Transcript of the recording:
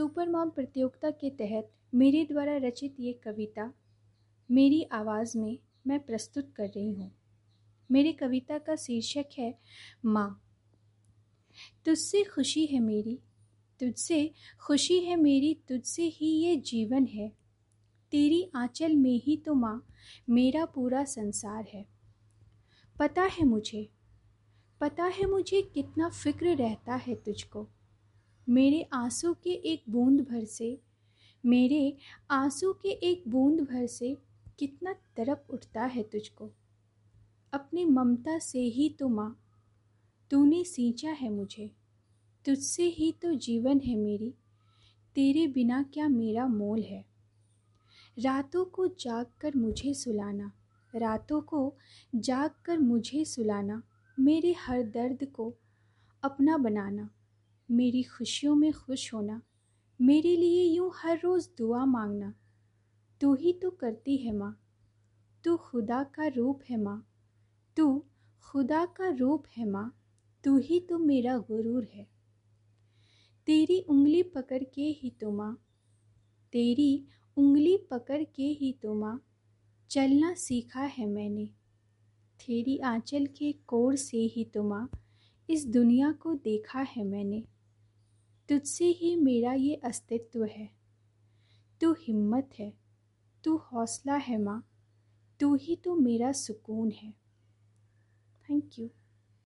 Super mom प्रतियोगिता के तहत मेरे द्वारा रचित ये कविता, मेरी आवाज़ में मैं प्रस्तुत कर रही हूँ। मेरी कविता का शीर्षक है, माँ, तुझसे खुशी है मेरी, तुझसे खुशी है मेरी, तुझसे ही ये जीवन है। तेरी आंचल में ही तो माँ, मेरा पूरा संसार है। पता है मुझे, पता है मुझे कितना फ़िक्र रहता है तुझको। मेरे आँसू के एक बूंद भर से, मेरे आँसू के एक बूंद भर से कितना तरप उठता है तुझको। अपनी ममता से ही तो माँ, तूने सींचा है मुझे। तुझसे ही तो जीवन है मेरी, तेरे बिना क्या मेरा मोल है। रातों को जाग कर मुझे सुलाना, रातों को जाग कर मुझे सुलाना, मेरे हर दर्द को अपना बनाना। मेरी खुशियों में खुश होना। मेरे लिए यूँ हर रोज़ दुआ मांगना। तू ही तो करती है माँ। तू खुदा का रूप है माँ। तू खुदा का रूप है माँ। तू ही तो मेरा गुरूर है। तेरी उंगली पकड़ के ही तो माँ। तेरी उंगली पकड़ के ही तो माँ। चलना सीखा है मैंने। तेरी आंचल के कोर से ही तो माँ। इस दुनिया को देखा है मैंने। तुझसे ही मेरा ये अस्तित्व है। तू हिम्मत है, तू हौसला है माँ, तू ही तो मेरा सुकून है। Thank you